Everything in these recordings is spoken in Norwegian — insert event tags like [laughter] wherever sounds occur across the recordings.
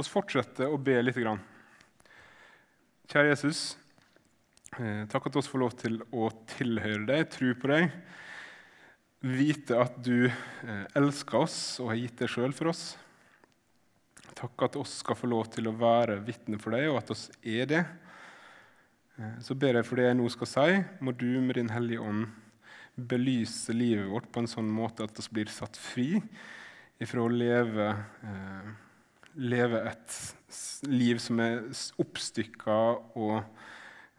oss fortsette å be litt. Kjære Jesus, eh, takk at vi får lov til å tilhøre deg, tro på deg, vite at du eh, elsker oss og har gitt deg sjøl for oss. Takk at oss skal få lov til å være vitne for deg, og at oss er det. Eh, så ber jeg for det jeg nå skal si, må du med Din Hellige Ånd belyse livet vårt på en sånn måte at vi blir satt fri ifra å leve, eh, leve et liv som er oppstykka og,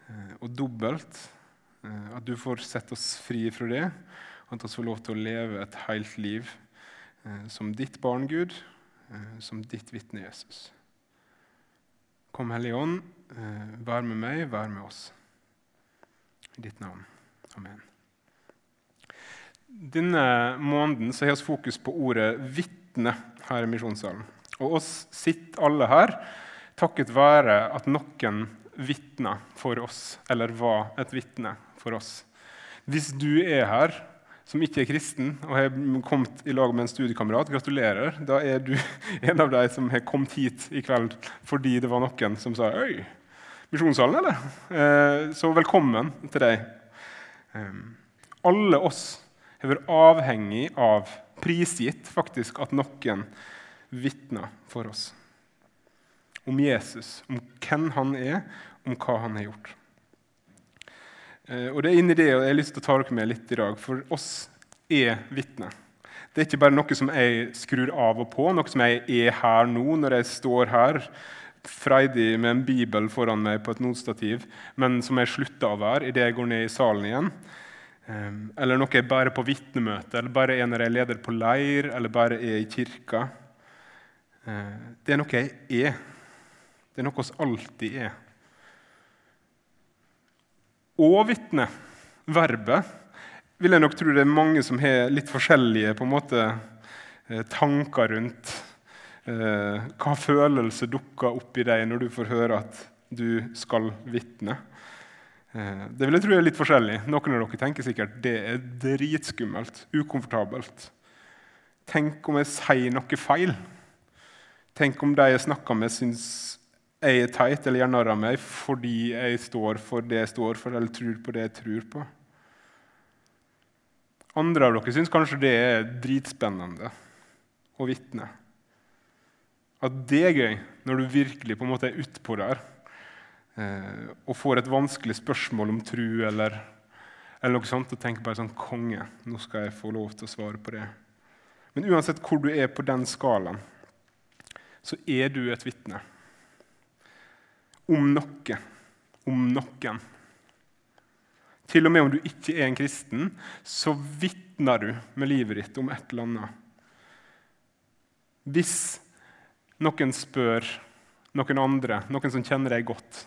eh, og dobbelt. Eh, at du får sette oss fri fra det, og at vi får lov til å leve et helt liv eh, som ditt barn, Gud, som ditt vitne, Jesus. Kom, Hellige Ånd, vær med meg, vær med oss. I ditt navn. Amen. Denne måneden har vi fokus på ordet 'vitne' her i Misjonssalen. Og oss sitter alle her takket være at noen vitna for oss, eller var et vitne for oss. Hvis du er her som ikke er kristen og har kommet i lag med en studiekamerat, gratulerer. Da er du [laughs] en av de som har kommet hit i kveld fordi det var noen som sa 'Øy, Misjonssalen, eller?' Eh, så velkommen til deg. Eh, alle oss har vært avhengig av, prisgitt faktisk, at noen vitner for oss. Om Jesus, om hvem han er, om hva han har gjort. Eh, og Det er inni det jeg har lyst til å ta dere med litt i dag, for oss er vitner. Det er ikke bare noe som jeg skrur av og på, noe som jeg er her nå når jeg står her freidig med en bibel foran meg på et notstativ, men som jeg slutter å være idet jeg går ned i salen igjen. Eller noe jeg bare er på vitnemøte, eller bare er når jeg leder på leir, eller bare er i kirka. Ehm, det er noe jeg er. Det er noe oss alltid er. Og vitne, verbet, vil jeg nok tro det er mange som har litt forskjellige på en måte, eh, tanker rundt. Eh, hva følelse dukker opp i deg når du får høre at du skal vitne? Eh, det vil jeg tro er litt forskjellig. Noen av dere tenker sikkert det er dritskummelt, ukomfortabelt. Tenk om jeg sier noe feil? Tenk om de jeg snakker med, syns jeg er teit eller gjør narr av meg fordi jeg står for det jeg står for, eller tror på det jeg tror på. Andre av dere syns kanskje det er dritspennende å vitne. At det er gøy når du virkelig på en måte er utpå der eh, og får et vanskelig spørsmål om tru eller, eller noe sånt, og tenker bare sånn Konge, nå skal jeg få lov til å svare på det. Men uansett hvor du er på den skalaen, så er du et vitne om noe, om noen. Til og med om du ikke er en kristen, så vitner du med livet ditt om et eller annet. Hvis noen spør noen andre, noen som kjenner deg godt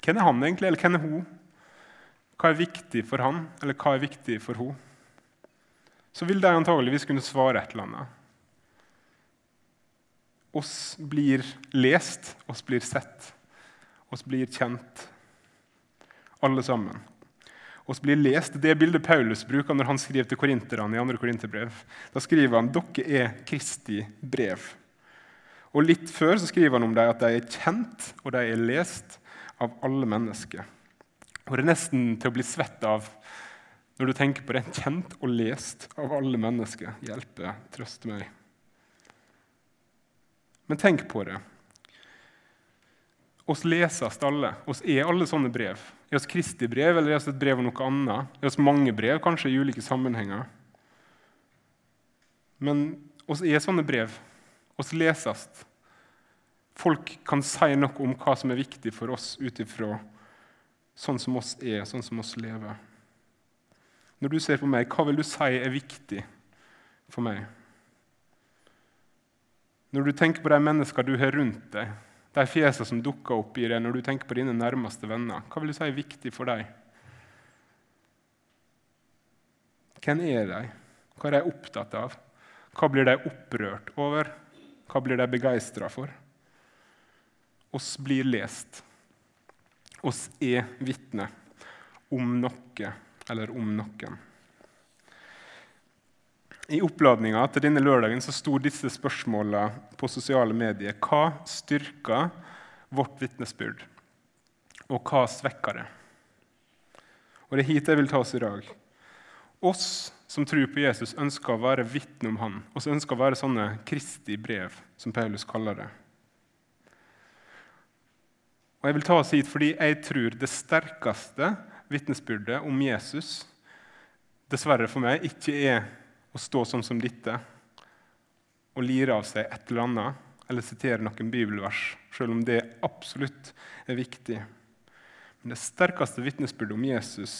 Hvem er han egentlig, eller hvem er hun? Hva er viktig for han, eller hva er viktig for hun? Så vil de antageligvis kunne svare et eller annet. Oss blir lest, oss blir sett oss blir kjent, alle sammen. Oss blir lest. Det bildet Paulus bruker når han skriver til korinterne i 2. korinterbrev. Da skriver han dere er Kristi brev. Og Litt før så skriver han om dem at de er kjent og de er lest av alle mennesker. Og Det er nesten til å bli svett av når du tenker på det. Kjent og lest av alle mennesker. Hjelpe, trøste meg. Men tenk på det oss leses alle. oss er alle sånne brev. Er oss Kristi brev eller er oss et brev om noe annet? Er oss mange brev, kanskje i ulike sammenhenger? Men oss er sånne brev. Oss leses. Folk kan si noe om hva som er viktig for oss ut ifra sånn som oss er, sånn som oss lever. Når du ser på meg, hva vil du si er viktig for meg? Når du tenker på de menneskene du har rundt deg, de fjesene som dukker opp i deg når du tenker på dine nærmeste venner. Hva vil du si er viktig for deg? Hvem er de? Hva er de opptatt av? Hva blir de opprørt over? Hva blir de begeistra for? Oss blir lest. Oss er vitne om noe eller om noen. I oppladninga til denne lørdagen så sto disse spørsmåla på sosiale medier. Hva styrker vårt vitnesbyrd, og hva svekker det? Og Det er hit jeg vil ta oss i dag. Oss som tror på Jesus, ønsker å være vitne om han, og ønsker å være sånne Kristi brev, som Paulus kaller det. Og Jeg vil ta oss hit fordi jeg tror det sterkeste vitnesbyrdet om Jesus dessverre for meg ikke er å stå sånn som dette og lire av seg et eller annet eller sitere noen bibelvers, selv om det absolutt er viktig. Men det sterkeste vitnesbyrdet om Jesus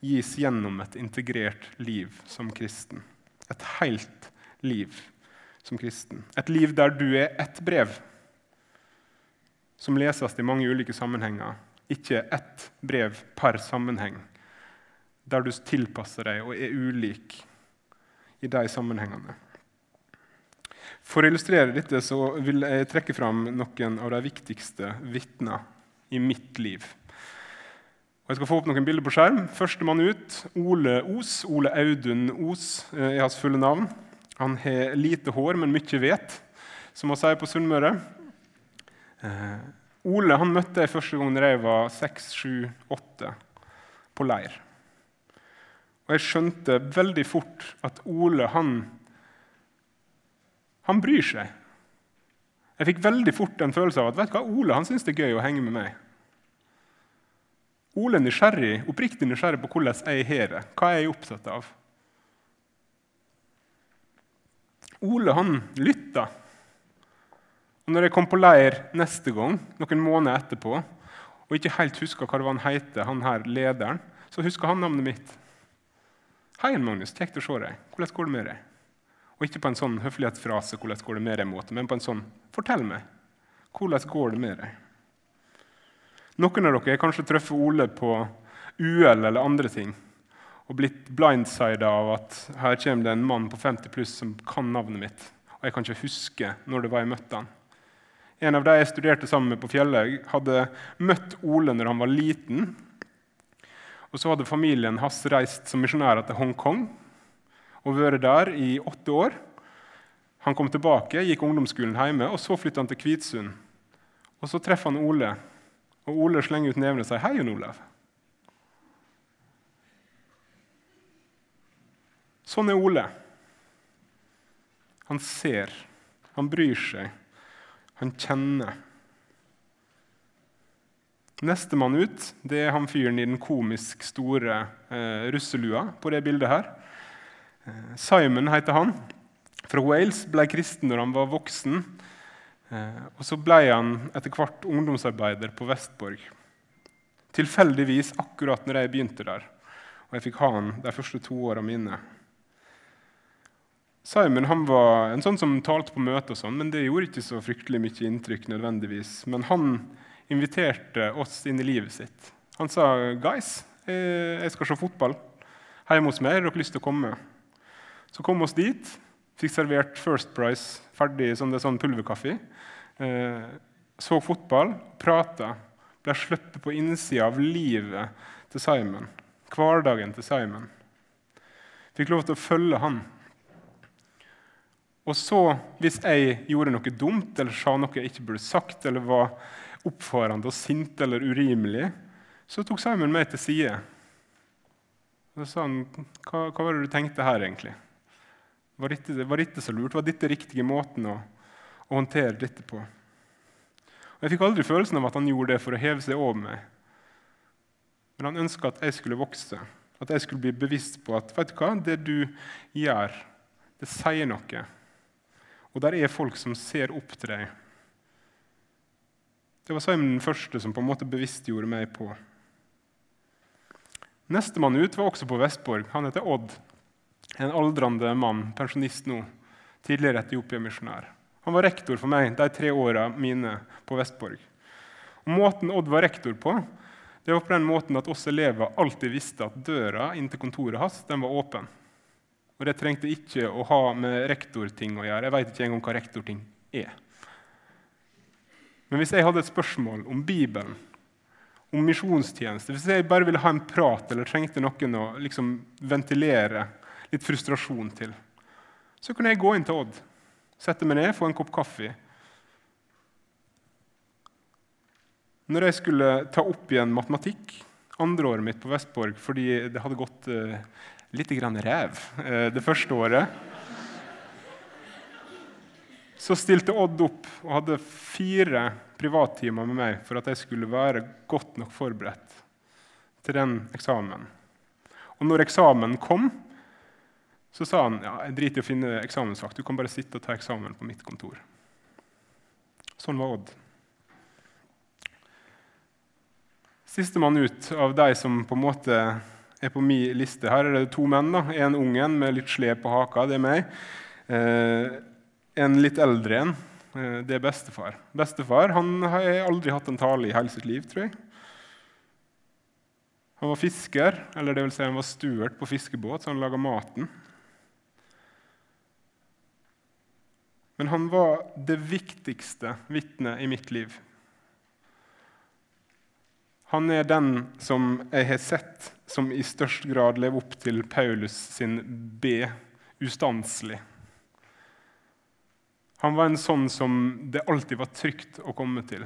gis gjennom et integrert liv som kristen. Et helt liv som kristen. Et liv der du er ett brev som leses i mange ulike sammenhenger, ikke ett brev per sammenheng, der du tilpasser deg og er ulik i de sammenhengene. For å illustrere dette så vil jeg trekke fram noen av de viktigste vitnene i mitt liv. Og jeg skal få opp noen bilder på skjerm. Førstemann ut Ole Os. Ole Audun Os eh, er hans fulle navn. Han har lite hår, men mye vet, som man sier på Sunnmøre. Eh, Ole han møtte jeg første gang da jeg var seks, sju, åtte, på leir. Og jeg skjønte veldig fort at Ole, han, han bryr seg. Jeg fikk veldig fort en følelse av at vet du hva, Ole han syns det er gøy å henge med meg. Ole er nysgjerrig, oppriktig nysgjerrig på hvordan jeg har det. Hva er jeg opptatt av? Ole han lytta. Og når jeg kom på leir neste gang, noen måneder etterpå, og ikke helt huska hva han heter, han her lederen, så huska han navnet mitt. 'Hei, Magnus. Kjekt å se deg. Hvordan går det med deg?' Og ikke på en sånn høflighetsfrase, 'hvordan går det med deg'-måte, men på en sånn 'fortell meg'. Hvordan går det med deg? Noen av dere har kanskje truffet Ole på uhell eller andre ting og blitt blindsida av at her kommer det en mann på 50 pluss som kan navnet mitt, og jeg kan ikke huske når det var jeg møtte han. En av de jeg studerte sammen med på Fjellhaug, hadde møtt Ole når han var liten, og Så hadde familien hans reist som misjonærer til Hongkong og vært der i åtte år. Han kom tilbake, gikk ungdomsskolen hjemme, og så flytta han til Kvitsund. Og Så treffer han Ole, og Ole slenger ut nevene og sier 'Hei, Jon Olav'. Sånn er Ole. Han ser, han bryr seg, han kjenner. Nestemann ut det er han fyren i den komisk store eh, russelua på det bildet her. Eh, Simon heter han. Fra Wales. Ble kristen når han var voksen. Eh, og så ble han etter hvert ungdomsarbeider på Vestborg. Tilfeldigvis akkurat når jeg begynte der. Og jeg fikk ha han de første to åra mine. Simon han var en sånn som talte på møte, og sånn, men det gjorde ikke så fryktelig mye inntrykk. nødvendigvis. Men han inviterte oss inn i livet sitt. Han sa guys, jeg skal se fotball hjemme hos meg. Har dere lyst til å komme? Så kom oss dit. Fikk servert First Price ferdig som det er sånn pulverkaffe. Eh, så fotball, prata. Ble sluppet på innsida av livet til Simon. Hverdagen til Simon. Fikk lov til å følge han. Og så, hvis jeg gjorde noe dumt eller sa noe jeg ikke burde sagt, eller var oppfarende og sint eller urimelig, så tok Simon meg til side. Så sa han, hva, hva var det du tenkte her, egentlig? Var dette, var dette så lurt? Var dette riktige måten å, å, håndtere dette på? Og Jeg fikk aldri følelsen av at han gjorde det for å heve seg over meg. Men han ønska at jeg skulle vokse, at jeg skulle bli bevisst på at vet du hva, det du gjør, det sier noe. Og der er folk som ser opp til deg det var Simon den første som på en måte bevisstgjorde meg på. Nestemann ut var også på Vestborg. Han heter Odd. En aldrende mann, pensjonist nå. Tidligere Etiopia-misjonær. Han var rektor for meg de tre åra mine på Vestborg. Og måten Odd var rektor på, det var på den måten at oss elever alltid visste at døra inn til kontoret hans den var åpen. Og det trengte ikke å ha med rektorting å gjøre. Jeg veit ikke engang hva rektorting er. Men hvis jeg hadde et spørsmål om Bibelen, om misjonstjeneste, hvis jeg bare ville ha en prat eller trengte noen å liksom ventilere litt frustrasjon til, Så kunne jeg gå inn til Odd, sette meg ned, få en kopp kaffe. Når jeg skulle ta opp igjen matematikk, andreåret mitt på Vestborg, fordi det hadde gått uh, litt grann ræv uh, det første året så stilte Odd opp og hadde fire privattimer med meg for at jeg skulle være godt nok forberedt til den eksamen. Og når eksamen kom, så sa han ja, jeg driter i å finne eksamensvakt. Du kan bare sitte og ta eksamen på mitt kontor. Sånn var Odd. Sistemann ut av de som på en måte er på min liste. Her er det to menn. da. En ung en med litt slep på haka. Det er meg. Eh, en litt eldre en. Eh, det er bestefar. Bestefar han har aldri hatt en tale i hele sitt liv, tror jeg. Han var fisker, eller det vil si han var stuert på fiskebåt, så han laga maten. Men han var det viktigste vitnet i mitt liv. Han er den som jeg har sett som i størst grad lever opp til Paulus sin B ustanselig. Han var en sånn som det alltid var trygt å komme til.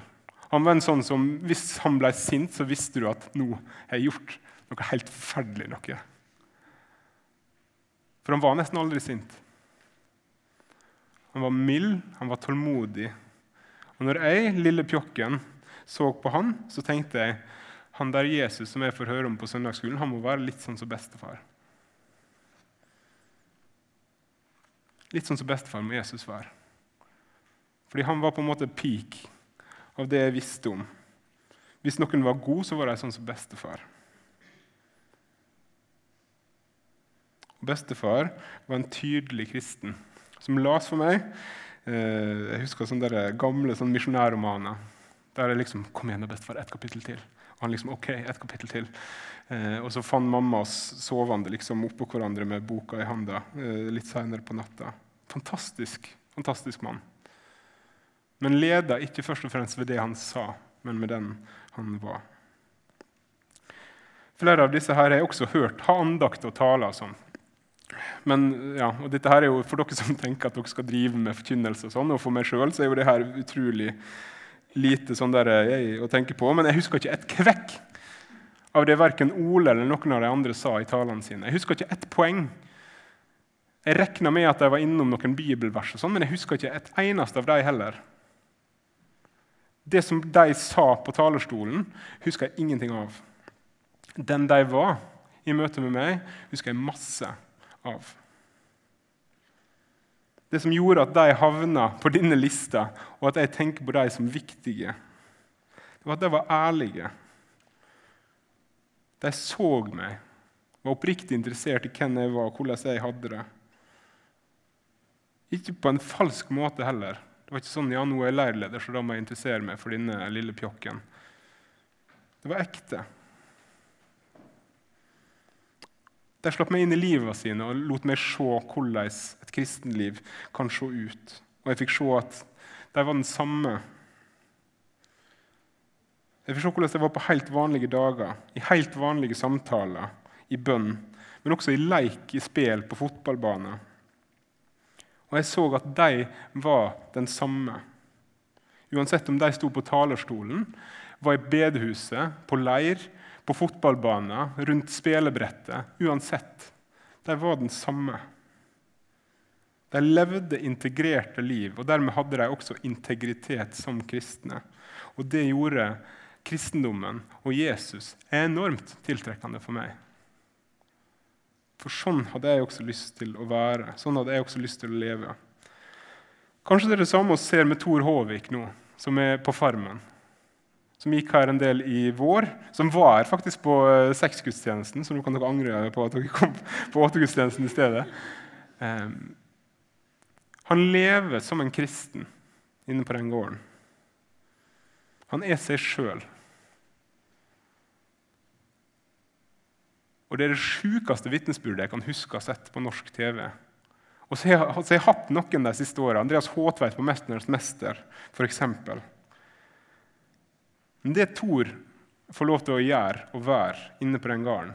Han var en sånn som, Hvis han ble sint, så visste du at nå har jeg gjort noe helt forferdelig. noe. For han var nesten aldri sint. Han var mild, han var tålmodig. Og når jeg, lille pjokken, så på han, så tenkte jeg han der Jesus som jeg får høre om på søndagsskolen, han må være litt sånn som bestefar. Litt sånn som bestefar må Jesus være. Fordi han var på en måte peak av det jeg visste om. Hvis noen var god, så var de sånn som bestefar. Bestefar var en tydelig kristen som las for meg. Eh, jeg husker sånne gamle sånn misjonærromaner der jeg liksom Kom igjen, bestefar, ett kapittel til. Og han liksom, ok, ett kapittel til. Eh, og så fant mamma oss sovende liksom oppå hverandre med boka i handa eh, litt seinere på natta. Fantastisk, fantastisk mann men leda ikke først og fremst ved det han sa, men med den han var. Flere av disse her har jeg også hørt ha andakt og tale og sånn. Men, ja, og dette her er jo For dere som tenker at dere skal drive med forkynnelse, og sånn, og for meg sjøl er jo det her utrolig lite sånn der, jeg, å tenke på. Men jeg husker ikke et kvekk av det verken Ole eller noen av de andre sa i talene sine. Jeg husker ikke ett poeng. Jeg regna med at de var innom noen bibelvers, og sånn, men jeg husker ikke et eneste av dem heller. Det som de sa på talerstolen, husker jeg ingenting av. Den de var i møte med meg, husker jeg masse av. Det som gjorde at de havna på denne lista, og at jeg tenker på dem som viktige, det var at de var ærlige. De så meg, var oppriktig interessert i hvem jeg var, og hvordan jeg hadde det. Ikke på en falsk måte heller. Det var ikke sånn ja, nå er jeg leirleder, så da må jeg interessere meg for denne lille pjokken. Det var ekte. De slapp meg inn i livet sine og lot meg se hvordan et kristenliv kan se ut. Og jeg fikk se at de var den samme. Jeg fikk se hvordan de var på helt vanlige dager, i helt vanlige samtaler, i bønn, men også i leik, i spel, på fotballbane. Og jeg så at de var den samme. Uansett om de sto på talerstolen, var i bedehuset, på leir, på fotballbanen, rundt spelebrettet Uansett. De var den samme. De levde integrerte liv, og dermed hadde de også integritet som kristne. Og det gjorde kristendommen og Jesus enormt tiltrekkende for meg. For sånn hadde jeg også lyst til å være. Sånn hadde jeg også lyst til å leve. Kanskje det er det samme vi ser med Tor Håvik nå, som er på Farmen. Som gikk her en del i vår. Som var her faktisk på sexgudstjenesten, seksgudstjenesten, så nå kan dere angre på at dere kom på åttegudstjenesten i stedet. Um, han lever som en kristen inne på den gården. Han er seg sjøl. Og Det er det sjukeste vitnesbyrdet jeg kan huske å ha sett på norsk TV. Og så har jeg, hatt noen de siste åra. Andreas Håtveit på 'Mesternes mester', f.eks. Men det Tor får lov til å gjøre og være inne på den gården,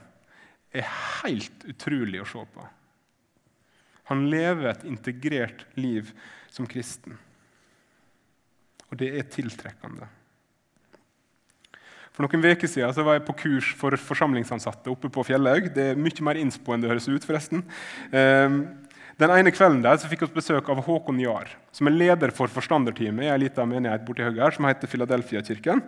er helt utrolig å se på. Han lever et integrert liv som kristen. Og det er tiltrekkende. For noen uker siden var jeg på kurs for forsamlingsansatte oppe på Fjellhaug. Det er mye mer innspo enn det høres ut. forresten. Ehm, den ene kvelden der så fikk vi besøk av Håkon Jahr, som er leder for forstanderteamet i ei lita menighet borti høyre her, som heter Philadelphia-kirken.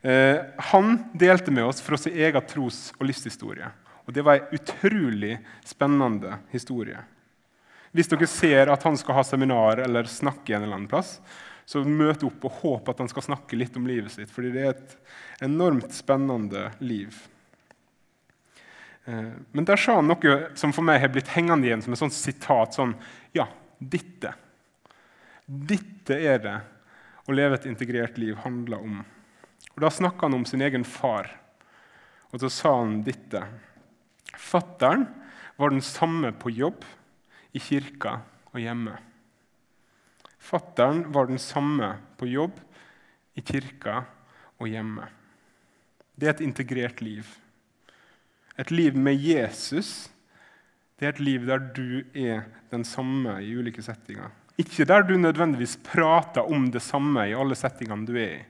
Ehm, han delte med oss fra sin egen tros- og livshistorie. Og Det var en utrolig spennende historie. Hvis dere ser at han skal ha seminar eller snakke en eller annen plass, så møt opp og håp at han skal snakke litt om livet sitt. fordi det er et enormt spennende liv. Eh, men der sa han noe som for meg har blitt hengende igjen som et sånt sitat. sånn, Ja, dette. Dette er det å leve et integrert liv handler om. Og Da snakka han om sin egen far, og så sa han dette. Fattern var den samme på jobb, i kirka og hjemme. Fattern var den samme på jobb, i kirka og hjemme. Det er et integrert liv. Et liv med Jesus det er et liv der du er den samme i ulike settinger. Ikke der du nødvendigvis prater om det samme i alle settingene du er i.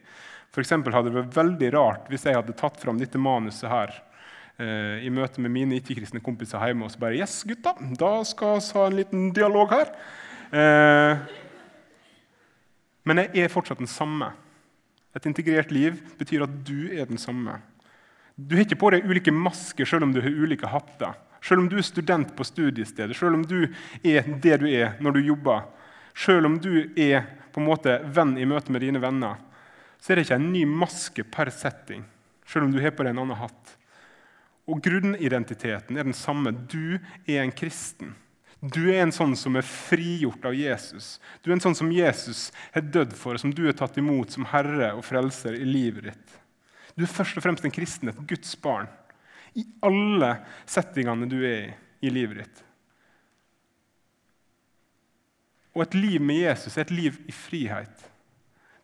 For hadde det vært veldig rart hvis jeg hadde tatt fram dette manuset her eh, i møte med mine ikke-kristne kompiser hjemme og så bare Yes, gutta, da skal vi ha en liten dialog her. Eh, men jeg er fortsatt den samme. Et integrert liv betyr at du er den samme. Du har ikke på deg ulike masker selv om du har ulike hatter. Selv om du er student på studiestedet, selv om du er det du er når du jobber, selv om du er på en måte venn i møte med dine venner, så er det ikke en ny maske per setting, selv om du har på deg en annen hatt. Og grunnidentiteten er den samme. Du er en kristen. Du er en sånn som er frigjort av Jesus. Du er en sånn som Jesus har dødd for, som du er tatt imot som herre og frelser i livet ditt. Du er først og fremst en kristen, et Guds barn, i alle settingene du er i i livet ditt. Og et liv med Jesus er et liv i frihet.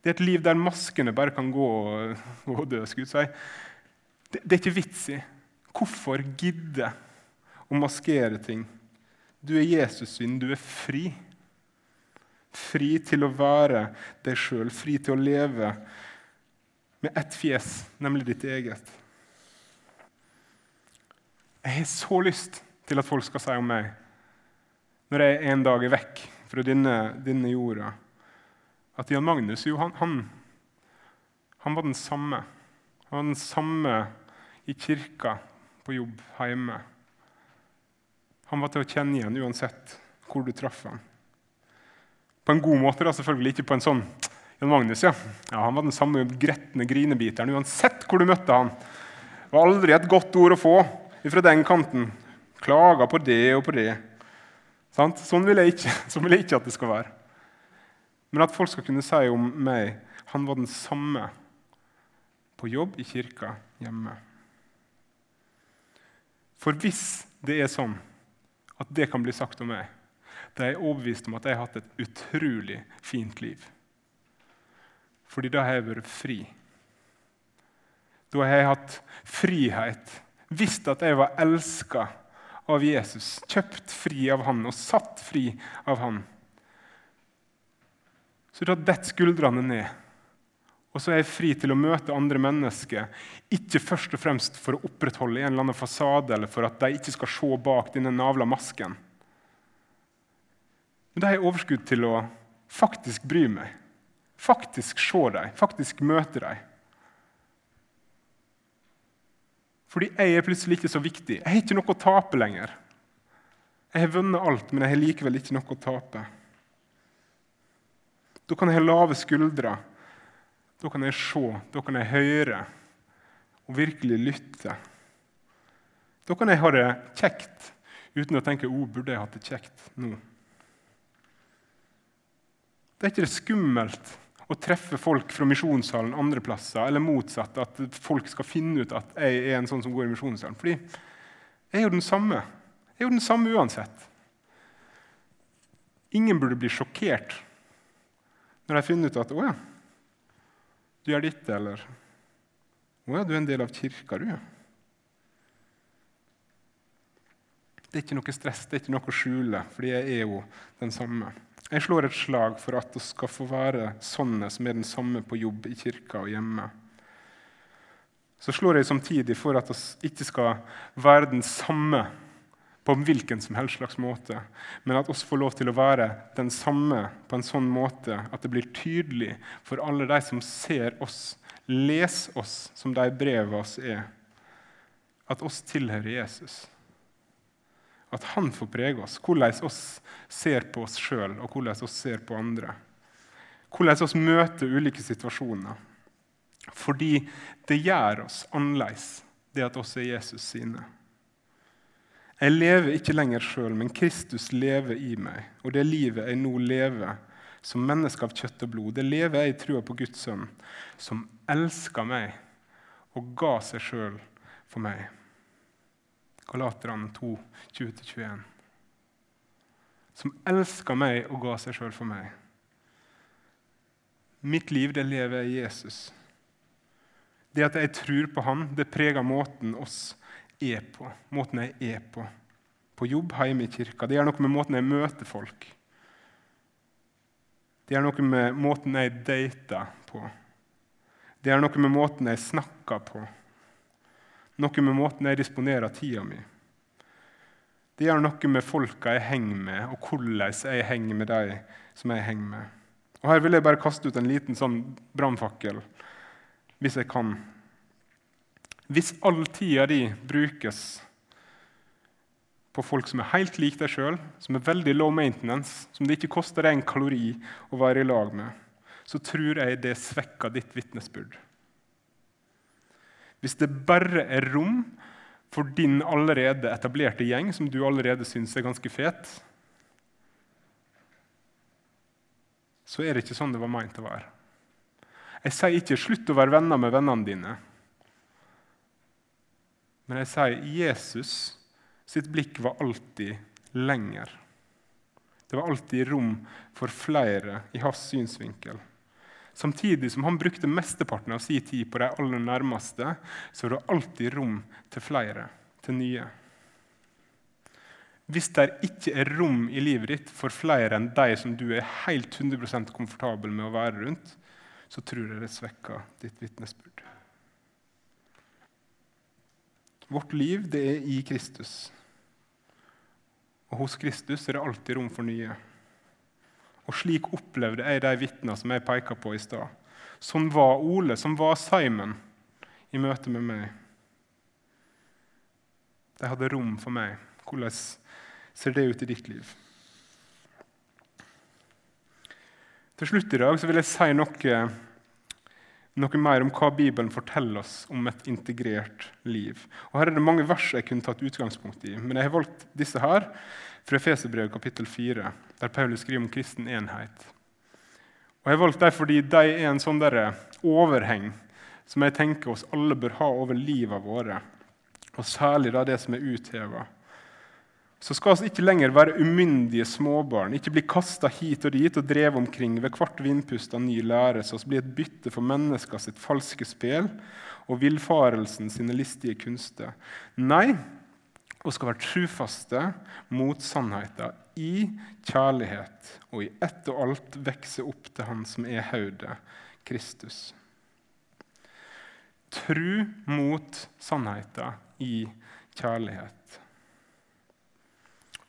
Det er et liv der maskene bare kan gå og, og dø. si. Det, det er ikke vits i. Hvorfor gidde å maskere ting? Du er Jesus sin, du er fri. Fri til å være deg sjøl, fri til å leve med ett fjes, nemlig ditt eget. Jeg har så lyst til at folk skal si om meg, når jeg en dag er vekk fra denne, denne jorda, at Jan Magnus jo, han, han, han var den samme. Han var den samme i kirka, på jobb, hjemme. Han var til å kjenne igjen uansett hvor du traff ham. På en god måte, da, selvfølgelig ikke på en sånn Jan Magnus, ja. ja han var den samme gretne grinebiteren uansett hvor du møtte han. Det var aldri et godt ord å få fra den kanten. Klaga på det og på det. Sånn vil, jeg ikke, [laughs] sånn vil jeg ikke at det skal være. Men at folk skal kunne si om meg han var den samme på jobb, i kirka, hjemme. For hvis det er sånn at det kan bli sagt om meg. Da er jeg overbevist om at jeg har hatt et utrolig fint liv. Fordi da har jeg vært fri. Da har jeg hatt frihet, visst at jeg var elska av Jesus, kjøpt fri av han og satt fri av han. Så da detter skuldrene ned. Og så er jeg fri til å møte andre mennesker, ikke først og fremst for å opprettholde en eller annen fasade, eller for at de ikke skal se bak denne navla masken. Men da har jeg overskudd til å faktisk bry meg, faktisk se dem, faktisk møte dem. Fordi jeg er plutselig ikke så viktig. Jeg har ikke noe å tape lenger. Jeg har vunnet alt, men jeg har likevel ikke noe å tape. Da kan jeg ha lave skuldre da kan jeg se, da kan jeg høre og virkelig lytte. Da kan jeg ha det kjekt uten å tenke oh, burde jeg hatt det kjekt nå. Det er ikke det skummelt å treffe folk fra misjonssalen andre plasser, eller motsatt, at folk skal finne ut at jeg er en sånn som går i misjonssalen. Fordi jeg er jo den samme. Jeg er jo den samme uansett. Ingen burde bli sjokkert når de finner ut at å ja, du gjør ditt, eller? Å ja, du er en del av kirka, du. ja. Det er ikke noe stress, det er ikke noe å skjule, fordi jeg er jo den samme. Jeg slår et slag for at vi skal få være sånne som er den samme på jobb, i kirka og hjemme. Så slår jeg samtidig for at vi ikke skal være den samme på hvilken som helst slags måte, men at oss får lov til å være den samme på en sånn måte at det blir tydelig for alle de som ser oss, leser oss som de brevene oss er, at oss tilhører Jesus. At han får prege oss, hvordan oss ser på oss sjøl og hvordan oss ser på andre. Hvordan oss møter ulike situasjoner. Fordi det gjør oss annerledes, det at oss er Jesus sine. Jeg lever ikke lenger sjøl, men Kristus lever i meg. Og det livet jeg nå lever som menneske av kjøtt og blod, det lever jeg i trua på Guds sønn, som elska meg og ga seg sjøl for meg. Galaterne 2, 20-21. Som elska meg og ga seg sjøl for meg. Mitt liv, det lever jeg i Jesus. Det at jeg tror på Han, det preger måten oss er på. Måten jeg er på. På jobb, hjemme i kirka. Det gjør noe med måten jeg møter folk Det gjør noe med måten jeg dater på. Det gjør noe med måten jeg snakker på. Noe med måten jeg disponerer tida mi. Det gjør noe med folka jeg henger med, og hvordan jeg henger med de som jeg henger med. Og Her vil jeg bare kaste ut en liten sånn brannfakkel, hvis jeg kan. Hvis all tida di brukes på folk som er helt lik deg sjøl, som er veldig low maintenance, som det ikke koster deg en kalori å være i lag med, så tror jeg det svekker ditt vitnesbyrd. Hvis det bare er rom for din allerede etablerte gjeng, som du allerede syns er ganske fet, så er det ikke sånn det var meint å være. Jeg sier ikke 'slutt å være venner med vennene dine'. Men jeg sier Jesus sitt blikk var alltid lenger. Det var alltid rom for flere i hans synsvinkel. Samtidig som han brukte mesteparten av sin tid på de aller nærmeste, så var det alltid rom til flere, til nye. Hvis det ikke er rom i livet ditt for flere enn de som du er helt 100% komfortabel med å være rundt, så tror jeg det svekker ditt vitnesbyrd. Vårt liv det er i Kristus. Og hos Kristus er det alltid rom for nye. Og slik opplevde jeg de vitnene som jeg peka på i stad. Sånn var Ole, som var Simon, i møte med meg. De hadde rom for meg. Hvordan ser det ut i ditt liv? Til slutt i dag vil jeg si noe noe mer om hva Bibelen forteller oss om et integrert liv. Og Her er det mange vers jeg kunne tatt utgangspunkt i, men jeg har valgt disse her fra Efeserbrevet kapittel 4, der Paulus skriver om kristen enhet. Og Jeg har valgt dem fordi de er en sånn overheng som jeg tenker oss alle bør ha over livet våre, og særlig det som er utheva så skal vi ikke lenger være umyndige småbarn, ikke bli kasta hit og dit og drevet omkring ved hvert vindpust av ny lære, så vi blir et bytte for mennesker sitt falske spel og villfarelsen sine listige kunster. Nei, vi skal være trufaste mot sannheten i kjærlighet og i ett og alt vokse opp til Han som er hodet, Kristus. Tru mot sannheten i kjærlighet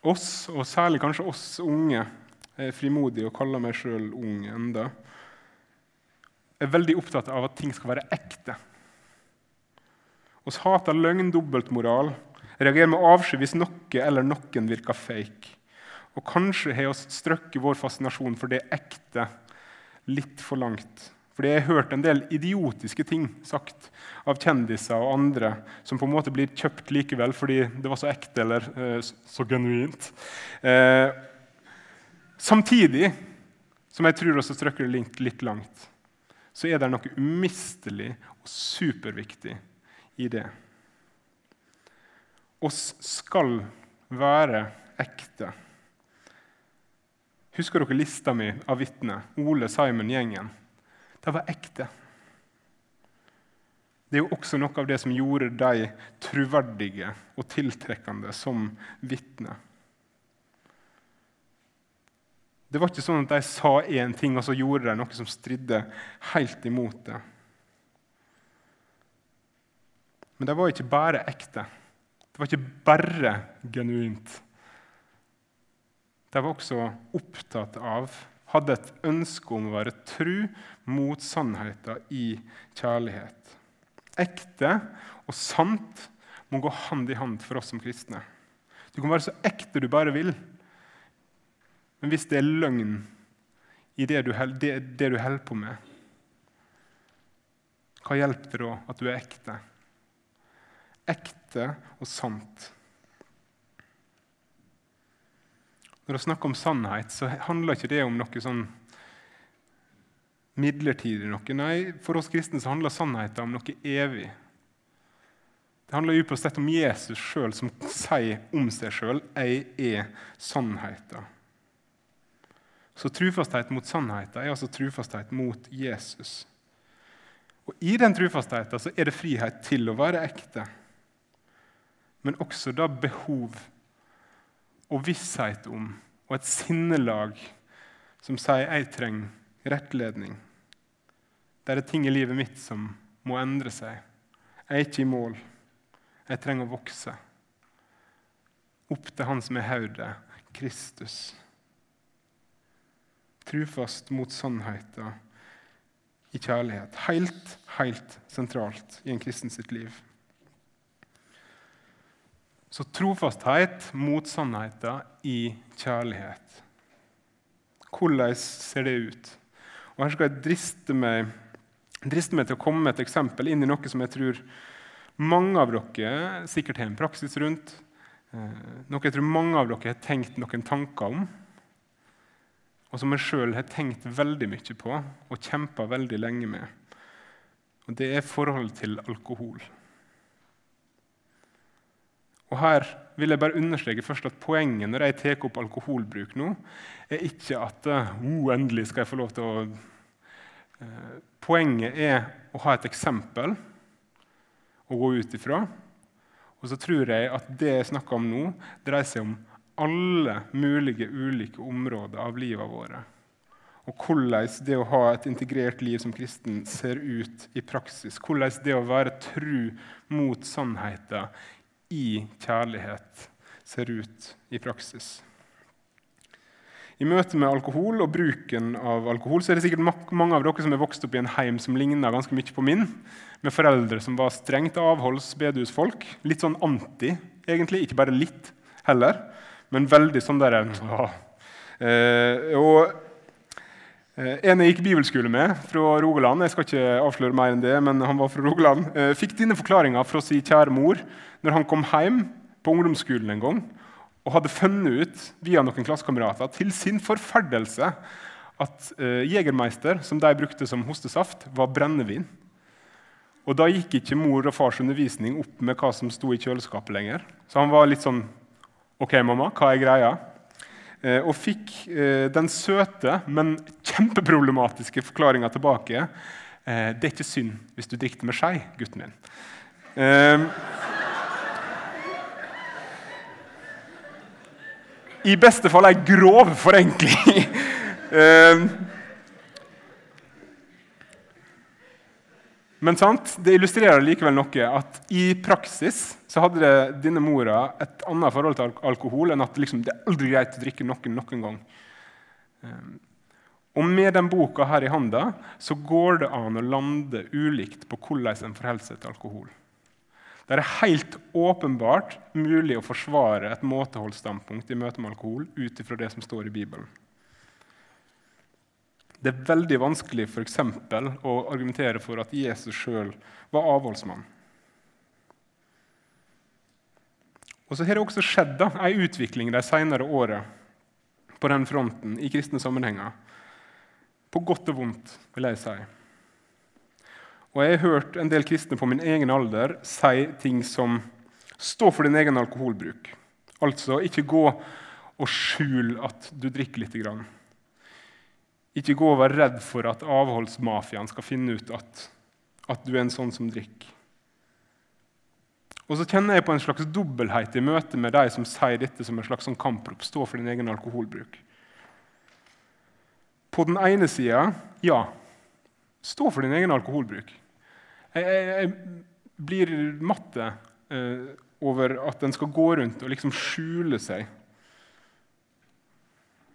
oss, og særlig kanskje oss unge, jeg er frimodig og kaller meg sjøl ung enda, er veldig opptatt av at ting skal være ekte. Vi hater løgn, dobbeltmoral, reagerer med avsky hvis noe eller noen virker fake. Og kanskje har vi strøkket vår fascinasjon for det ekte litt for langt fordi jeg har hørt en del idiotiske ting sagt av kjendiser og andre som på en måte blir kjøpt likevel fordi det var så ekte eller eh, så genuint. Eh, samtidig som jeg tror også strøkker det litt, litt langt, så er det noe umistelig og superviktig i det. Oss skal være ekte. Husker dere lista mi av vitner? Ole, Simon, gjengen. Det var ekte. Det er jo også noe av det som gjorde de troverdige og tiltrekkende som vitner. Det var ikke sånn at de sa én ting, og så gjorde de noe som stridde helt imot det. Men det var ikke bare ekte. Det var ikke bare genuint. De var også opptatt av, hadde et ønske om å være tru mot sannheten i kjærlighet. Ekte og sant må gå hand i hand for oss som kristne. Du kan være så ekte du bare vil, men hvis det er løgn i det du, det, det du holder på med, hva hjelper det da at du er ekte? Ekte og sant. Når vi snakker om sannhet, så handler ikke det om noe sånn midlertidig noe. Nei, for oss kristne så handler sannheten om noe evig. Det handler på sett om Jesus sjøl, som sier om seg sjøl 'Jeg er sannheten'. Så trufasthet mot sannheten er altså trufasthet mot Jesus. Og I den trufastheten så er det frihet til å være ekte, men også da behov og visshet om og et sinnelag som sier 'jeg trenger rettledning. Det er ting i livet mitt som må endre seg. Jeg er ikke i mål. Jeg trenger å vokse. Opp til Han som er hodet, Kristus. Trufast mot sannheten i kjærlighet. Helt, helt sentralt i en kristen sitt liv. Så trofasthet mot sannheten i kjærlighet. Hvordan ser det ut? Og Her skal jeg driste meg, driste meg til å komme med et eksempel inn i noe som jeg tror mange av dere sikkert har en praksis rundt. Eh, noe jeg tror mange av dere har tenkt noen tanker om. Og som jeg sjøl har tenkt veldig mye på og kjempa veldig lenge med. Og Det er forholdet til alkohol. Og Her vil jeg bare understreke først at poenget når jeg tar opp alkoholbruk nå, er ikke at uh, endelig skal jeg få lov til å uh, Poenget er å ha et eksempel å gå ut ifra. Og så tror jeg at det jeg snakker om nå, dreier seg om alle mulige ulike områder av livet våre. Og hvordan det å ha et integrert liv som kristen ser ut i praksis. Hvordan det å være tru mot sannheten i kjærlighet ser ut i praksis. I møte med alkohol og bruken av alkohol så er det sikkert mange av dere som er vokst opp i en heim som ligner ganske mye på min, med foreldre som var strengt avholds bedehusfolk. Litt sånn anti, egentlig. Ikke bare litt heller, men veldig sånn der ja. eh, og En jeg gikk bibelskole med fra Rogaland, jeg skal ikke avsløre mer enn det, men han var fra Rogaland, eh, fikk dine forklaringer fra sin kjære mor når han kom hjem på ungdomsskolen en gang og hadde funnet ut via noen klassekamerater til sin forferdelse at uh, Jegermeister, som de brukte som hostesaft, var brennevin. Og Da gikk ikke mor og fars undervisning opp med hva som sto i kjøleskapet lenger. Så han var litt sånn OK, mamma, hva er greia? Uh, og fikk uh, den søte, men kjempeproblematiske forklaringa tilbake. det er ikke synd hvis du dikter med skei, gutten min. I beste fall ei grov forenkling. [laughs] men sant, det illustrerer likevel noe at i praksis så hadde det, dine mora et annet forhold til alkohol enn at liksom, det er aldri greit å drikke noen noen gang. Ehm, og med den boka her i handa så går det an å lande ulikt på hvordan en forholder seg til alkohol. Det er helt åpenbart mulig å forsvare et måteholdsstandpunkt i møte med alkohol ut ifra det som står i Bibelen. Det er veldig vanskelig for eksempel, å argumentere for at Jesus sjøl var avholdsmann. Og så har det også skjedd da, en utvikling de senere åra på den fronten i kristne sammenhenger. På godt og vondt, vil jeg si. Og jeg har hørt en del kristne på min egen alder si ting som Stå for din egen alkoholbruk. Altså ikke gå og skjul at du drikker lite grann. Ikke gå og være redd for at avholdsmafiaen skal finne ut at, at du er en sånn som drikker. Og så kjenner jeg på en slags dobbelthet i møte med de som sier dette som en slags sånn kamprop. Stå for din egen alkoholbruk. På den ene sida ja, stå for din egen alkoholbruk. Jeg, jeg, jeg blir matte eh, over at en skal gå rundt og liksom skjule seg.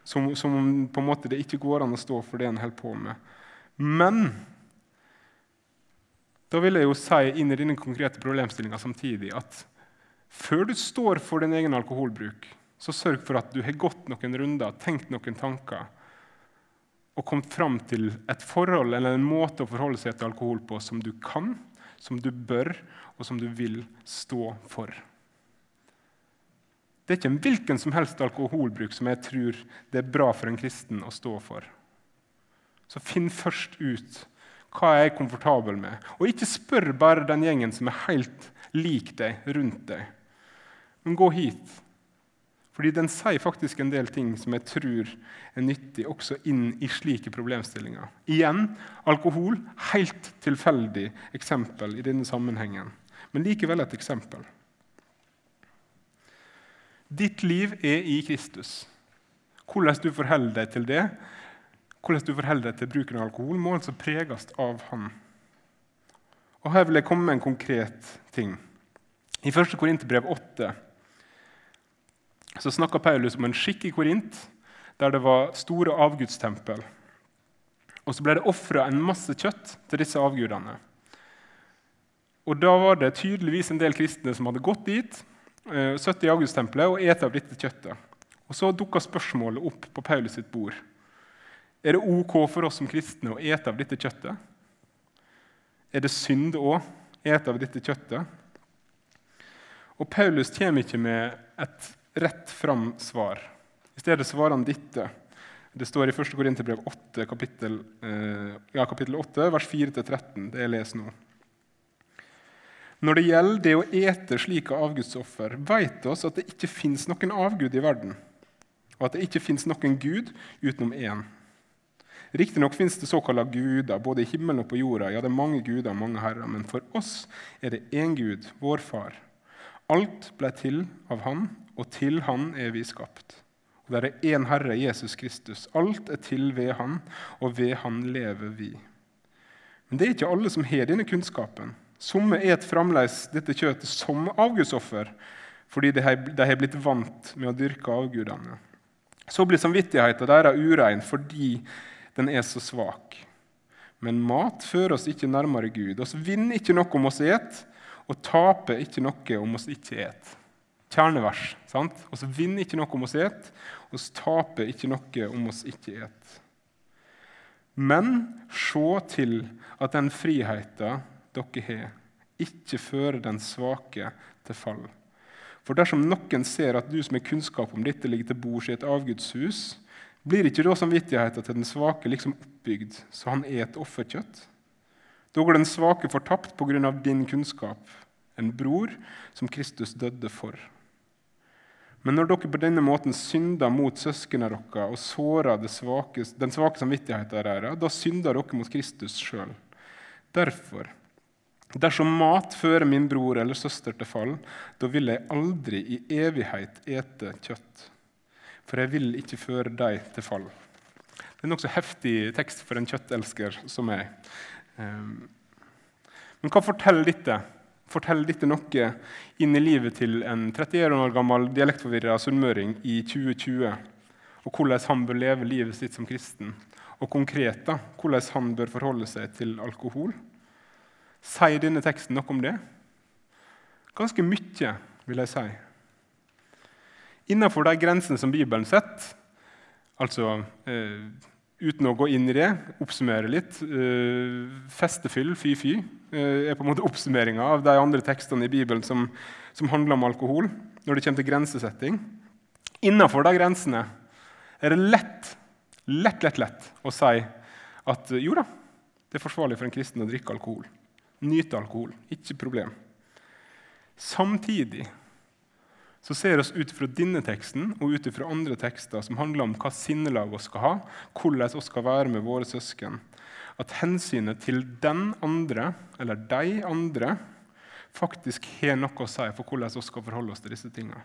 Som, som på en måte det ikke går an å stå for det en holder på med. Men da vil jeg jo si inn i denne konkrete problemstillinga samtidig at før du står for din egen alkoholbruk, så sørg for at du har gått noen runder, tenkt noen tanker og kommet fram til et forhold eller en måte å forholde seg til alkohol på som du kan, som du bør, og som du vil stå for. Det er ikke en hvilken som helst alkoholbruk som jeg tror det er bra for en kristen å stå for. Så finn først ut hva jeg er komfortabel med? Og ikke spør bare den gjengen som er helt lik deg, rundt deg. Men gå hit. Fordi den sier faktisk en del ting som jeg tror er nyttig også inn i slike problemstillinger. Igjen alkohol. Helt tilfeldig eksempel i denne sammenhengen. Men likevel et eksempel. Ditt liv er i Kristus. Hvordan du forholder deg til det, hvordan du forholder deg til bruken av alkohol, må altså preges av Han. Og Her vil jeg komme med en konkret ting. I 1. Korinterbrev 8 så snakka Paulus om en skikk i Korint der det var store avgudstempel. Og så ble det ofra en masse kjøtt til disse avgudene. Og Da var det tydeligvis en del kristne som hadde gått dit, 70 eh, i Augustempelet og et av dette kjøttet. Og Så dukker spørsmålet opp på Paulus sitt bord. Er det ok for oss som kristne å ete av dette kjøttet? Er det synd å ete av dette kjøttet? Og Paulus kommer ikke med et rett fram svar. I stedet svarer han dette. Det står i 1. Korinterbrev 8, kapittel, eh, ja, kapittel 8, vers 4-13. Det jeg leser nå. Når det gjelder det å ete slike avgudsoffer, vet oss at det ikke fins noen avgud i verden, og at det ikke fins noen Gud utenom én. Riktignok fins det såkalte guder både i himmelen og på jorda. Ja, det er mange guder og mange herrer, men for oss er det én Gud, vår Far. Alt ble til av Han, og til Han er vi skapt. Og det er én Herre, Jesus Kristus. Alt er til ved Han, og ved Han lever vi. Men det er ikke alle som har denne kunnskapen. Somme et fremdeles dette kjøttet som avgudsoffer fordi de har blitt vant med å dyrke avgudene. Så blir samvittigheten deres urein fordi den er så svak. Men mat fører oss ikke nærmere Gud. Oss vinner ikke noe om oss et, og taper ikke noe om oss ikke et. Kjernevers. sant? Oss vinner ikke noe om oss et, oss taper ikke noe om oss ikke et. Men se til at den friheten dere har, ikke føre den svake til fall. For dersom noen ser at du som har kunnskap om dette, ligger til bords i et avgudshus, blir ikke da samvittigheten til den svake liksom oppbygd så han er et offerkjøtt? Da går den svake fortapt pga. din kunnskap, en bror som Kristus døde for. Men når dere på denne måten synder mot søsknene deres og sårer svake, den svake samvittigheten deres, da synder dere mot Kristus sjøl. Derfor, dersom mat fører min bror eller søster til fall, da vil jeg aldri i evighet ete kjøtt for jeg vil ikke føre deg til fall. Det er en nokså heftig tekst for en kjøttelsker som meg. Ehm, men hva forteller dette? Forteller dette noe inn i livet til en 31 år gammel dialektforvirra sunnmøring i 2020? Og hvordan han bør leve livet sitt som kristen? Og konkret da, hvordan han bør forholde seg til alkohol? Sier denne teksten noe om det? Ganske mye, vil jeg si innenfor de grensene som Bibelen setter. Altså eh, uten å gå inn i det, oppsummere litt. Eh, festefyll, fy-fy, eh, er på en måte oppsummeringa av de andre tekstene i Bibelen som, som, handler om alkohol, når det kommer til grensesetting. Innenfor de grensene er det lett, lett, lett, lett å si at jo da, det er forsvarlig for en kristen å drikke alkohol. Nyte alkohol. Ikke problem. Samtidig så ser vi ut fra denne teksten og ut fra andre tekster som handler om hva sinnelag vi skal ha, hvordan vi skal være med våre søsken, at hensynet til den andre, eller de andre, faktisk har noe å si for hvordan vi skal forholde oss til disse tingene.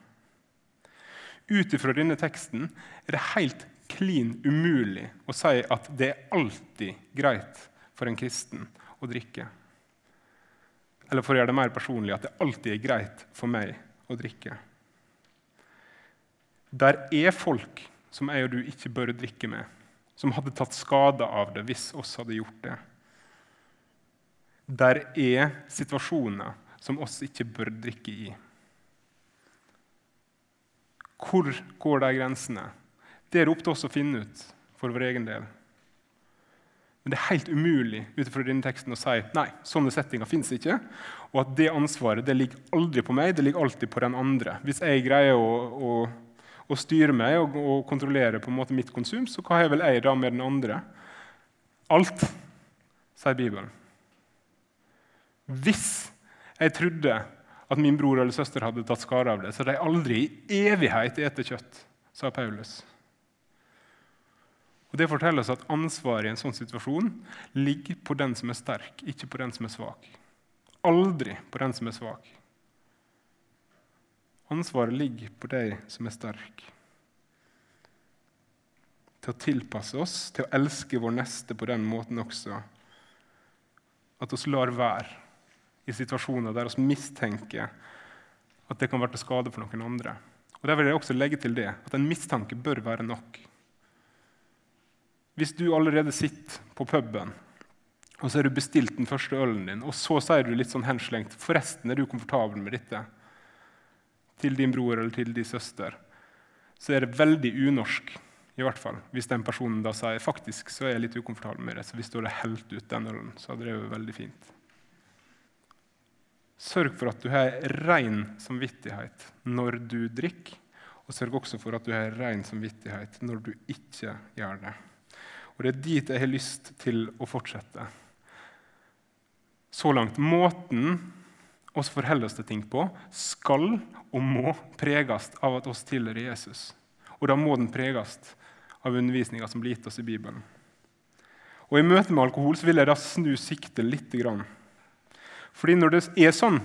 Ut ifra denne teksten er det helt klin umulig å si at det er alltid greit for en kristen å drikke. Eller for å gjøre det mer personlig at det alltid er greit for meg å drikke. Der er folk som jeg og du ikke bør drikke med, som hadde tatt skade av det hvis oss hadde gjort det. Der er situasjoner som oss ikke bør drikke i. Hvor går de grensene? Det er opp til oss å finne ut for vår egen del. Men det er helt umulig ut denne teksten å si nei, sånne settinger fins ikke. Og at det ansvaret det ligger aldri på meg, det ligger alltid på den andre. Hvis jeg greier å, å, å styre meg og, og, kontrollere på en måte mitt konsum, så hva har vel jeg da med den andre? Alt, sier Bibelen. Hvis jeg trodde at min bror eller søster hadde tatt skade av det, så hadde jeg aldri i evighet spist kjøtt, sa Paulus. Og Det forteller oss at ansvaret i en sånn situasjon ligger på den som er sterk, ikke på den som er svak. Aldri på den som er svak. Ansvaret ligger på deg som er sterk. Til å tilpasse oss, til å elske vår neste på den måten også. At oss lar være i situasjoner der vi mistenker at det kan være til skade for noen andre. Og Der vil jeg også legge til det, at en mistanke bør være nok. Hvis du allerede sitter på puben og så har du bestilt den første ølen din, og så sier du litt sånn henslengt 'Forresten, er du komfortabel med dette?' til din bror eller til din søster, så er det veldig unorsk i hvert fall, hvis den personen da sier 'faktisk så er jeg litt ukomfortabel med det', så hvis du hadde helt ut den ølen, så hadde det vært veldig fint. Sørg for at du har ren samvittighet når du drikker, og sørg også for at du har ren samvittighet når du ikke gjør det. Og det er dit jeg har lyst til å fortsette. Så langt. Måten oss forholder oss til ting på, skal og må preges av at oss tilhører Jesus. Og da må den preges av undervisninga som blir gitt oss i Bibelen. Og I møte med alkohol så vil jeg da snu siktet litt. Fordi når det er sånn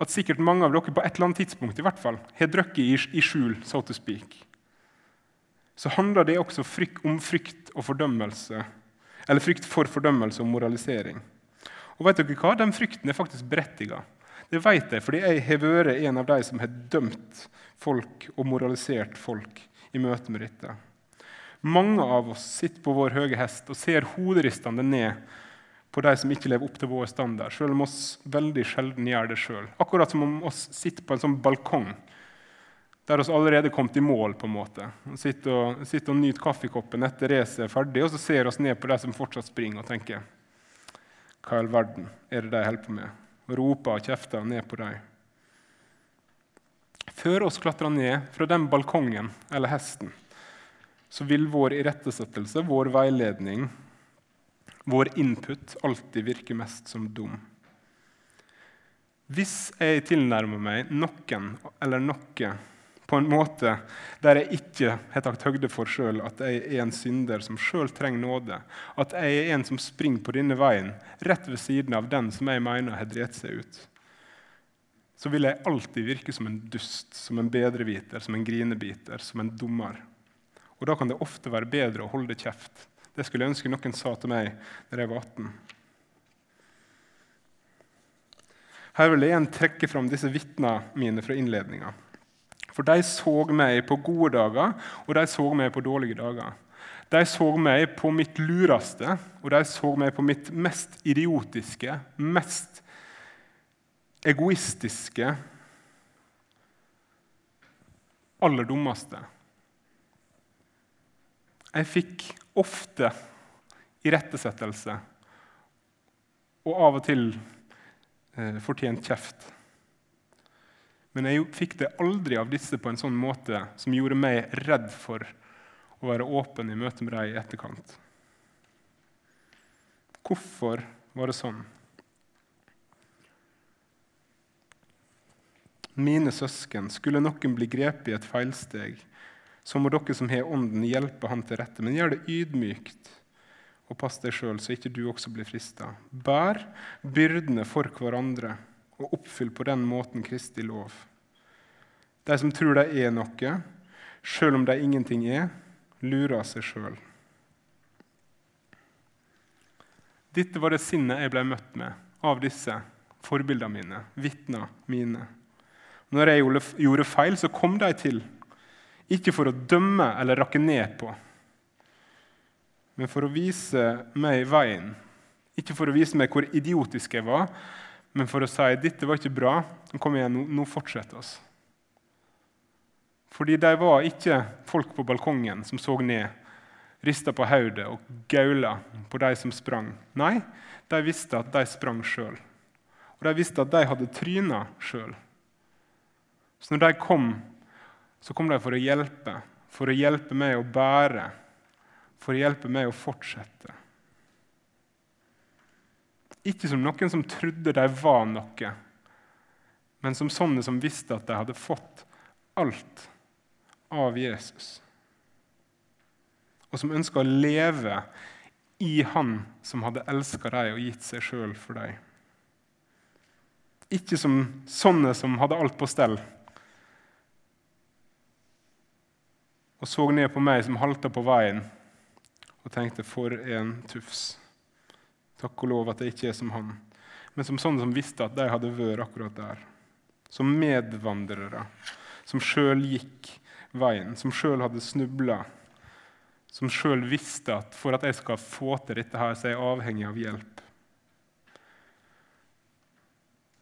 at sikkert mange av dere på et eller annet tidspunkt i hvert fall, har drukket i skjul, so to speak, så handler det også om frykt og fordømmelse. Eller frykt for fordømmelse og moralisering. Og vet dere hva? Den frykten er faktisk berettiga. Det vet jeg fordi jeg har vært en av de som har dømt folk og moralisert folk i møte med dette. Mange av oss sitter på vår høye hest og ser hoderistende ned på de som ikke lever opp til vår standard, selv om oss veldig sjelden gjør det sjøl. Akkurat som om oss sitter på en sånn balkong der vi allerede kommet i mål. på en måte. Sitter og, sitter og nyter kaffekoppen etter racet er ferdig, og så ser vi ned på de som fortsatt springer, og tenker Hva i all verden er det de holder på med? Og roper og kjefter ned på dem. Før oss klatrer ned fra den balkongen eller hesten, så vil vår irettesettelse, vår veiledning, vår input alltid virke mest som dum. Hvis jeg tilnærmer meg noen eller noe på en måte der jeg ikke har tatt høgde for sjøl at jeg er en synder som sjøl trenger nåde. At jeg er en som springer på denne veien rett ved siden av den som jeg mener har drept seg ut. Så vil jeg alltid virke som en dust, som en bedreviter, som en grinebiter, som en dommer. Og da kan det ofte være bedre å holde kjeft. Det skulle jeg ønske noen sa til meg da jeg var 18. Her vil jeg igjen trekke fram disse vitnene mine fra innledninga. For de så meg på gode dager, og de så meg på dårlige dager. De så meg på mitt lureste, og de så meg på mitt mest idiotiske, mest egoistiske, aller dummeste. Jeg fikk ofte irettesettelse og av og til eh, fortjent kjeft. Men jeg fikk det aldri av disse på en sånn måte som gjorde meg redd for å være åpen i møte med dem i etterkant. Hvorfor var det sånn? Mine søsken, skulle noen bli grepet i et feilsteg, så må dere som har Ånden, hjelpe han til rette. Men gjør det ydmykt, og pass deg sjøl, så ikke du også blir frista. Bær byrdene for hverandre og oppfyll på den måten Kristi lov. De som tror de er noe, sjøl om de ingenting er, lurer seg sjøl. Dette var det sinnet jeg ble møtt med av disse forbildene mine, vitnene mine. Når jeg gjorde feil, så kom de til, ikke for å dømme eller rakke ned på, men for å vise meg veien. Ikke for å vise meg hvor idiotisk jeg var, men for å si dette var ikke bra. Kom igjen, nå, nå fortsetter oss. Fordi de var ikke folk på balkongen som så ned, rista på hodet og gaula på de som sprang. Nei, de visste at de sprang sjøl. Og de visste at de hadde tryna sjøl. Så når de kom, så kom de for å hjelpe. For å hjelpe meg å bære. For å hjelpe meg å fortsette. Ikke som noen som trodde de var noe, men som sånne som visste at de hadde fått alt av Jesus. Og som ønska å leve i Han som hadde elska dem og gitt seg sjøl for dem. Ikke som sånne som hadde alt på stell. Og så ned på meg som halta på veien, og tenkte 'for en tufs'. Takk og lov at jeg ikke er som han. Men som sånne som visste at de hadde vært akkurat der. Som medvandrere, som sjøl gikk veien, som sjøl hadde snubla. Som sjøl visste at for at jeg skal få til dette, her, så er jeg avhengig av hjelp.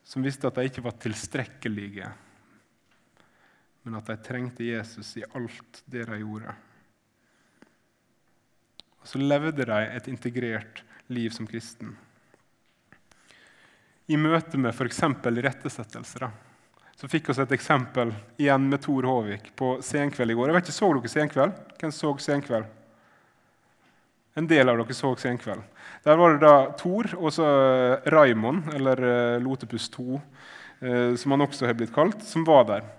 Som visste at de ikke var tilstrekkelige, men at de trengte Jesus i alt det de gjorde. Og så levde de et integrert liv som kristen. I møte med f.eks. irettesettelser så fikk vi et eksempel igjen med Tor Håvik på Senkveld i går. Jeg vet ikke, Så dere Senkveld? Hvem så Senkveld? En del av dere så Senkveld. Der var det da Tor og så eh, Raimond, eller eh, Lotepus 2, eh, som han også har blitt kalt, som var der.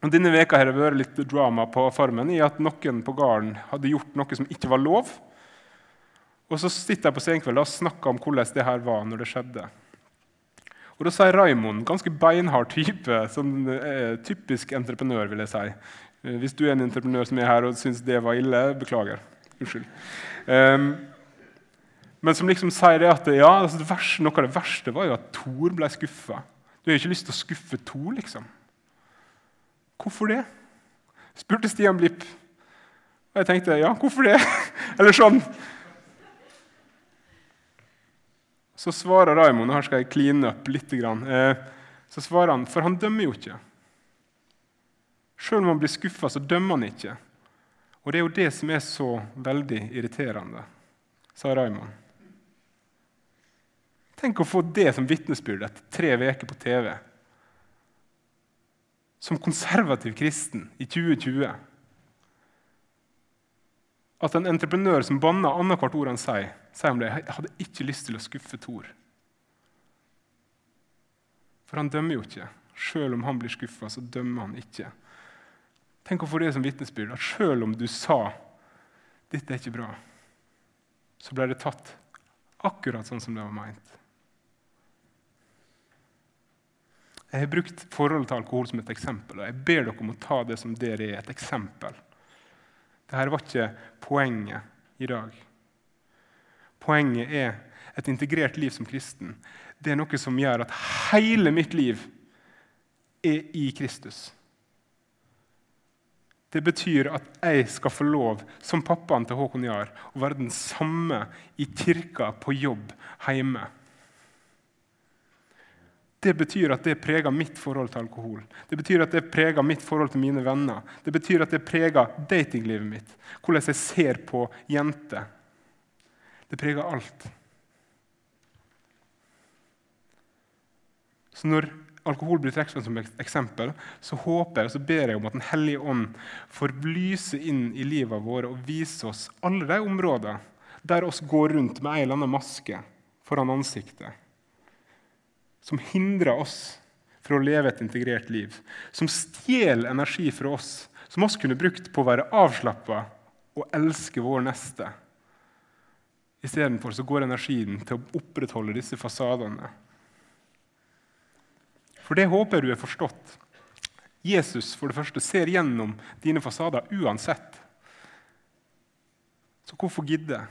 Og denne veka har det vært litt drama på Farmen i at noen på gården hadde gjort noe som ikke var lov. Og Så sitter jeg på senkveld og snakker om hvordan det her var når det skjedde. Og Da sier Raimond, ganske beinhard type, sånn, eh, typisk entreprenør, vil jeg si. Eh, hvis du er en entreprenør som er her og syns det var ille, beklager. Unnskyld. Um, men som liksom sier det at ja, altså det verste, noe av det verste var jo at Thor ble skuffa. Du har ikke lyst til å skuffe Thor, liksom. Hvorfor det? spurte Stian Blipp. Og jeg tenkte ja, hvorfor det? [laughs] Eller sånn Så svarer Raymond her skal jeg kline opp litt. Eh, så svarer han, for han dømmer jo ikke. Selv om han blir skuffa, så dømmer han ikke. Og det er jo det som er så veldig irriterende, sa Raymond. Tenk å få det som vitnesbyrd etter tre uker på TV. Som konservativ kristen i 2020. At en entreprenør som banner annethvert ord han sier, sier om det. Jeg hadde ikke lyst til å skuffe Thor. For han dømmer jo ikke. Selv om han blir skuffa, så dømmer han ikke. Tenk å få det som vitnesbyrd, at selv om du sa 'dette er ikke bra', så ble det tatt akkurat sånn som det var meint. Jeg har brukt forholdet til alkohol som et eksempel, og jeg ber dere om å ta det som dere er, et eksempel. Dette var ikke poenget i dag. Poenget er et integrert liv som kristen. Det er noe som gjør at hele mitt liv er i Kristus. Det betyr at jeg skal få lov, som pappaen til Håkon Jahr, å være den samme i kirka, på jobb, hjemme. Det betyr at det preger mitt forhold til alkohol. Det betyr at det preger mitt forhold til mine venner. Det betyr at det preger datinglivet mitt, hvordan jeg ser på jenter det preger alt. Så når alkohol blir trukket som eksempel, så håper jeg og så ber jeg om at Den hellige ånd får lyse inn i livet vårt og vise oss alle de områdene der oss går rundt med en eller annen maske foran ansiktet, som hindrer oss fra å leve et integrert liv, som stjeler energi fra oss, som oss kunne brukt på å være avslappa og elske vår neste. Istedenfor går energien til å opprettholde disse fasadene. For det håper jeg du har forstått. Jesus for det første ser gjennom dine fasader uansett. Så hvorfor gidde?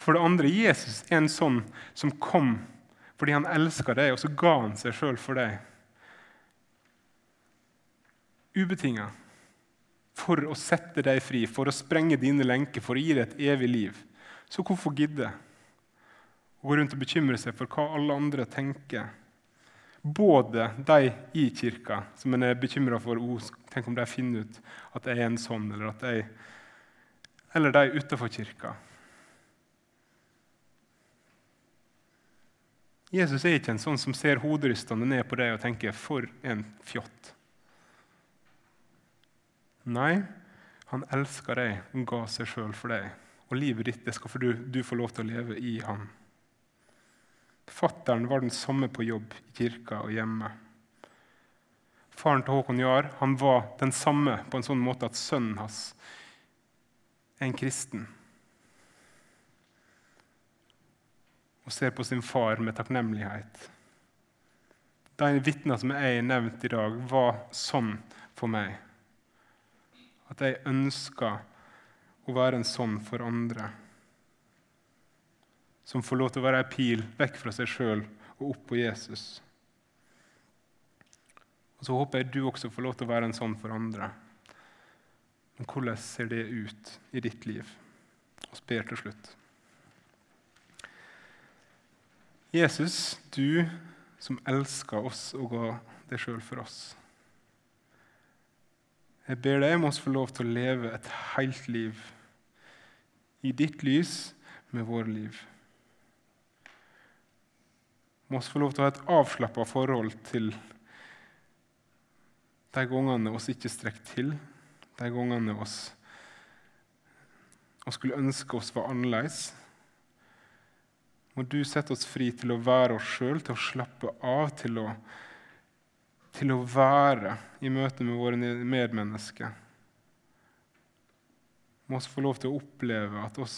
For det andre, Jesus er en sånn som kom fordi han elska deg, og så ga han seg sjøl for deg. Ubetinga. For å sette deg fri, for å sprenge dine lenker, for å gi deg et evig liv. Så hvorfor gidde? Å gå rundt og bekymre seg for hva alle andre tenker. Både de i kirka, som en er bekymra for oh, Tenk om de finner ut at jeg er en sånn, eller, at jeg, eller de utenfor kirka. Jesus er ikke en sånn som ser hoderystende ned på deg og tenker 'for en fjott'. Nei, han elsker deg og ga seg sjøl for deg. Og livet ditt det skal du, du få lov til å leve i ham. Fattern var den samme på jobb, i kirka og hjemme. Faren til Håkon Jahr han var den samme på en sånn måte at sønnen hans er en kristen. Og ser på sin far med takknemlighet. De vitnene som jeg har nevnt i dag, var sånn for meg. At jeg ønska å være en sånn for andre som får lov til å være ei pil vekk fra seg sjøl og opp på Jesus. Og Så håper jeg du også får lov til å være en sånn for andre. Men hvordan ser det ut i ditt liv? Og ber til slutt. Jesus, du som elsker oss og ga deg sjøl for oss. Jeg ber deg om oss få lov til å leve et helt liv i ditt lys med vår liv må oss få lov til å ha et avslappa forhold til de gangene oss ikke strekker til, de gangene oss, oss skulle ønske oss var annerledes. Må du sette oss fri til å være oss sjøl, til å slappe av, til å, til å være i møte med våre medmennesker. Må også få lov til å oppleve at oss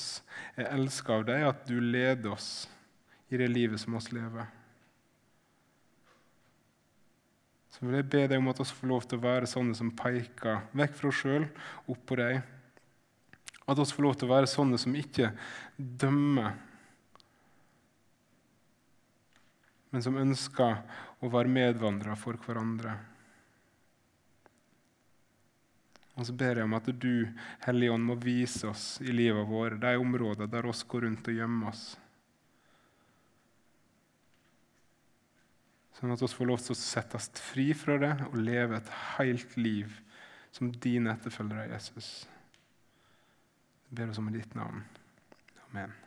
er elska av deg, at du leder oss i det livet som oss lever. Så vil jeg be deg om at vi får lov til å være sånne som peker vekk fra oss sjøl, opp på deg. At vi får lov til å være sånne som ikke dømmer, men som ønsker å være medvandrere for hverandre. Og så ber jeg om at du, Hellige Ånd, må vise oss i livet vårt de områder der oss går rundt og gjemmer oss. Sånn at vi får lov til å settes fri fra det og leve et helt liv som dine etterfølgere, Jesus. Jeg ber oss om i ditt navn. Amen.